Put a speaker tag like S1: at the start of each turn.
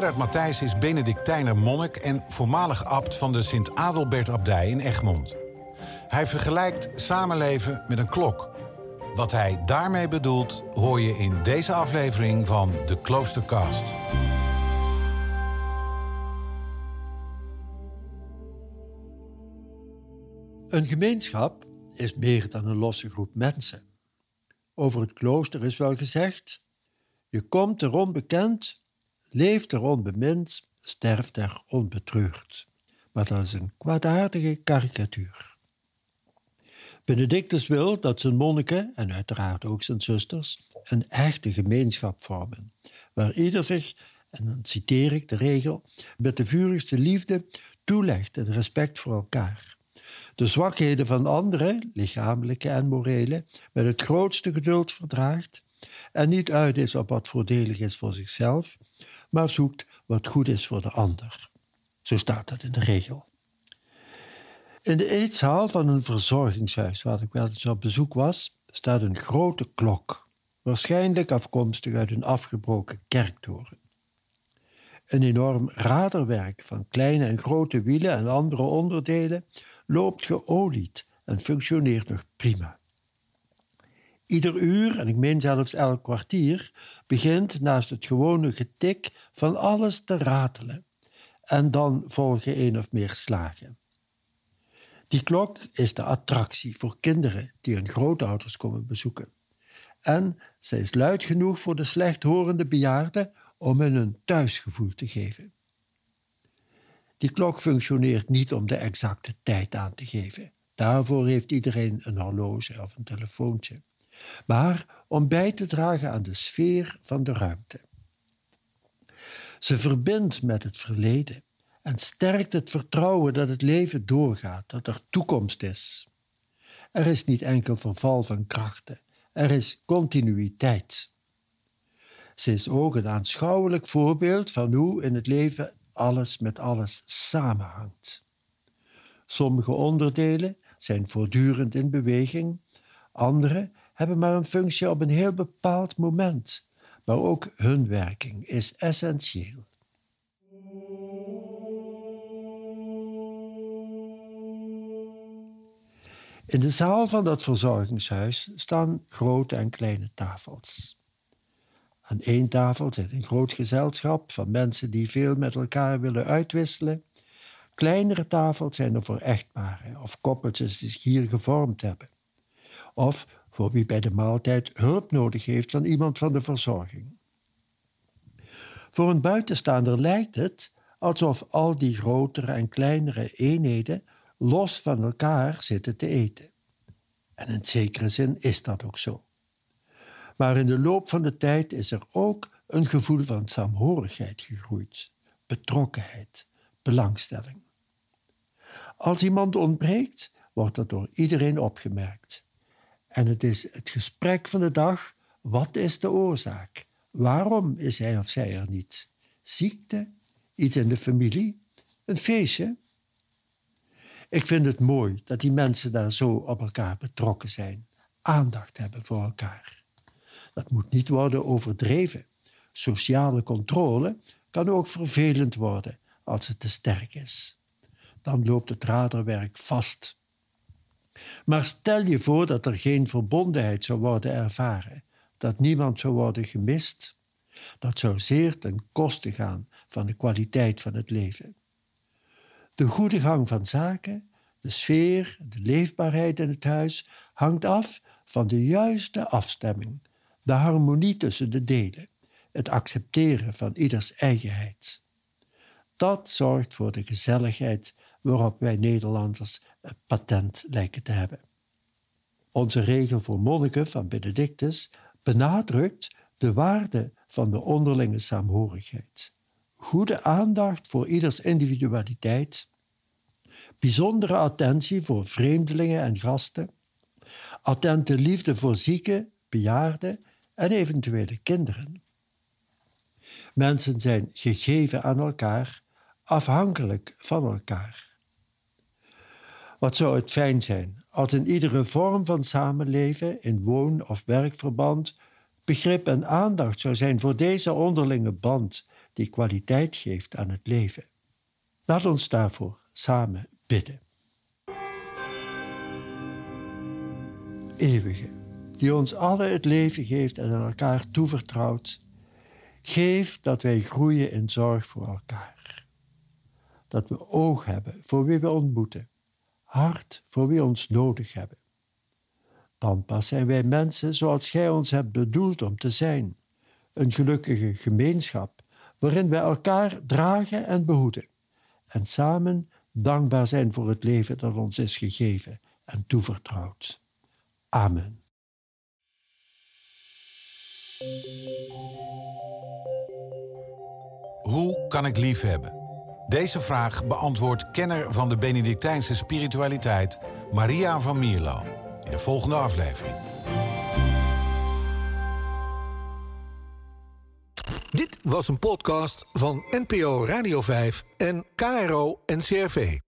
S1: Gerard Matthijs is Benedictijner monnik en voormalig abt van de Sint-Adelbert-abdij in Egmond. Hij vergelijkt samenleven met een klok. Wat hij daarmee bedoelt, hoor je in deze aflevering van de Kloostercast.
S2: Een gemeenschap is meer dan een losse groep mensen. Over het klooster is wel gezegd: je komt er onbekend leeft er onbemind, sterft er onbetreurd. Maar dat is een kwaadaardige karikatuur. Benedictus wil dat zijn monniken, en uiteraard ook zijn zusters, een echte gemeenschap vormen, waar ieder zich, en dan citeer ik de regel, met de vurigste liefde toelegt en respect voor elkaar. De zwakheden van anderen, lichamelijke en morele, met het grootste geduld verdraagt en niet uit is op wat voordelig is voor zichzelf, maar zoekt wat goed is voor de ander. Zo staat dat in de regel. In de eetzaal van een verzorgingshuis waar ik wel eens op bezoek was, staat een grote klok, waarschijnlijk afkomstig uit een afgebroken kerktoren. Een enorm raderwerk van kleine en grote wielen en andere onderdelen loopt geolied en functioneert nog prima. Ieder uur, en ik meen zelfs elk kwartier, begint naast het gewone getik van alles te ratelen. En dan volgen één of meer slagen. Die klok is de attractie voor kinderen die hun grootouders komen bezoeken. En zij is luid genoeg voor de slechthorende bejaarden om hen een thuisgevoel te geven. Die klok functioneert niet om de exacte tijd aan te geven. Daarvoor heeft iedereen een horloge of een telefoontje maar om bij te dragen aan de sfeer van de ruimte. Ze verbindt met het verleden en sterkt het vertrouwen dat het leven doorgaat, dat er toekomst is. Er is niet enkel verval van krachten, er is continuïteit. Ze is ook een aanschouwelijk voorbeeld van hoe in het leven alles met alles samenhangt. Sommige onderdelen zijn voortdurend in beweging, andere hebben maar een functie op een heel bepaald moment. Maar ook hun werking is essentieel. In de zaal van dat verzorgingshuis staan grote en kleine tafels. Aan één tafel zit een groot gezelschap van mensen die veel met elkaar willen uitwisselen. Kleinere tafels zijn er voor echtparen of koppeltjes die zich hier gevormd hebben. Of voor wie bij de maaltijd hulp nodig heeft van iemand van de verzorging. Voor een buitenstaander lijkt het alsof al die grotere en kleinere eenheden los van elkaar zitten te eten. En in zekere zin is dat ook zo. Maar in de loop van de tijd is er ook een gevoel van saamhorigheid gegroeid, betrokkenheid, belangstelling. Als iemand ontbreekt, wordt dat door iedereen opgemerkt. En het is het gesprek van de dag. Wat is de oorzaak? Waarom is hij of zij er niet? Ziekte? Iets in de familie? Een feestje? Ik vind het mooi dat die mensen daar zo op elkaar betrokken zijn, aandacht hebben voor elkaar. Dat moet niet worden overdreven. Sociale controle kan ook vervelend worden als het te sterk is. Dan loopt het raderwerk vast. Maar stel je voor dat er geen verbondenheid zou worden ervaren, dat niemand zou worden gemist. Dat zou zeer ten koste gaan van de kwaliteit van het leven. De goede gang van zaken, de sfeer, de leefbaarheid in het huis hangt af van de juiste afstemming, de harmonie tussen de delen, het accepteren van ieders eigenheid. Dat zorgt voor de gezelligheid waarop wij Nederlanders patent lijken te hebben. Onze regel voor monniken van Benedictus benadrukt de waarde van de onderlinge saamhorigheid. Goede aandacht voor ieders individualiteit, bijzondere attentie voor vreemdelingen en gasten, attente liefde voor zieken, bejaarden en eventuele kinderen. Mensen zijn gegeven aan elkaar, afhankelijk van elkaar. Wat zou het fijn zijn als in iedere vorm van samenleven, in woon- of werkverband, begrip en aandacht zou zijn voor deze onderlinge band die kwaliteit geeft aan het leven. Laat ons daarvoor samen bidden. Eeuwige, die ons alle het leven geeft en aan elkaar toevertrouwt, geef dat wij groeien in zorg voor elkaar. Dat we oog hebben voor wie we ontmoeten, hart voor wie ons nodig hebben. Dan pas zijn wij mensen zoals Gij ons hebt bedoeld om te zijn, een gelukkige gemeenschap waarin wij elkaar dragen en behoeden en samen dankbaar zijn voor het leven dat ons is gegeven en toevertrouwd. Amen.
S1: Hoe kan ik lief hebben? Deze vraag beantwoordt kenner van de Benedictijnse spiritualiteit Maria van Mierlo in de volgende aflevering.
S3: Dit was een podcast van NPO Radio 5 en KRO NCRV.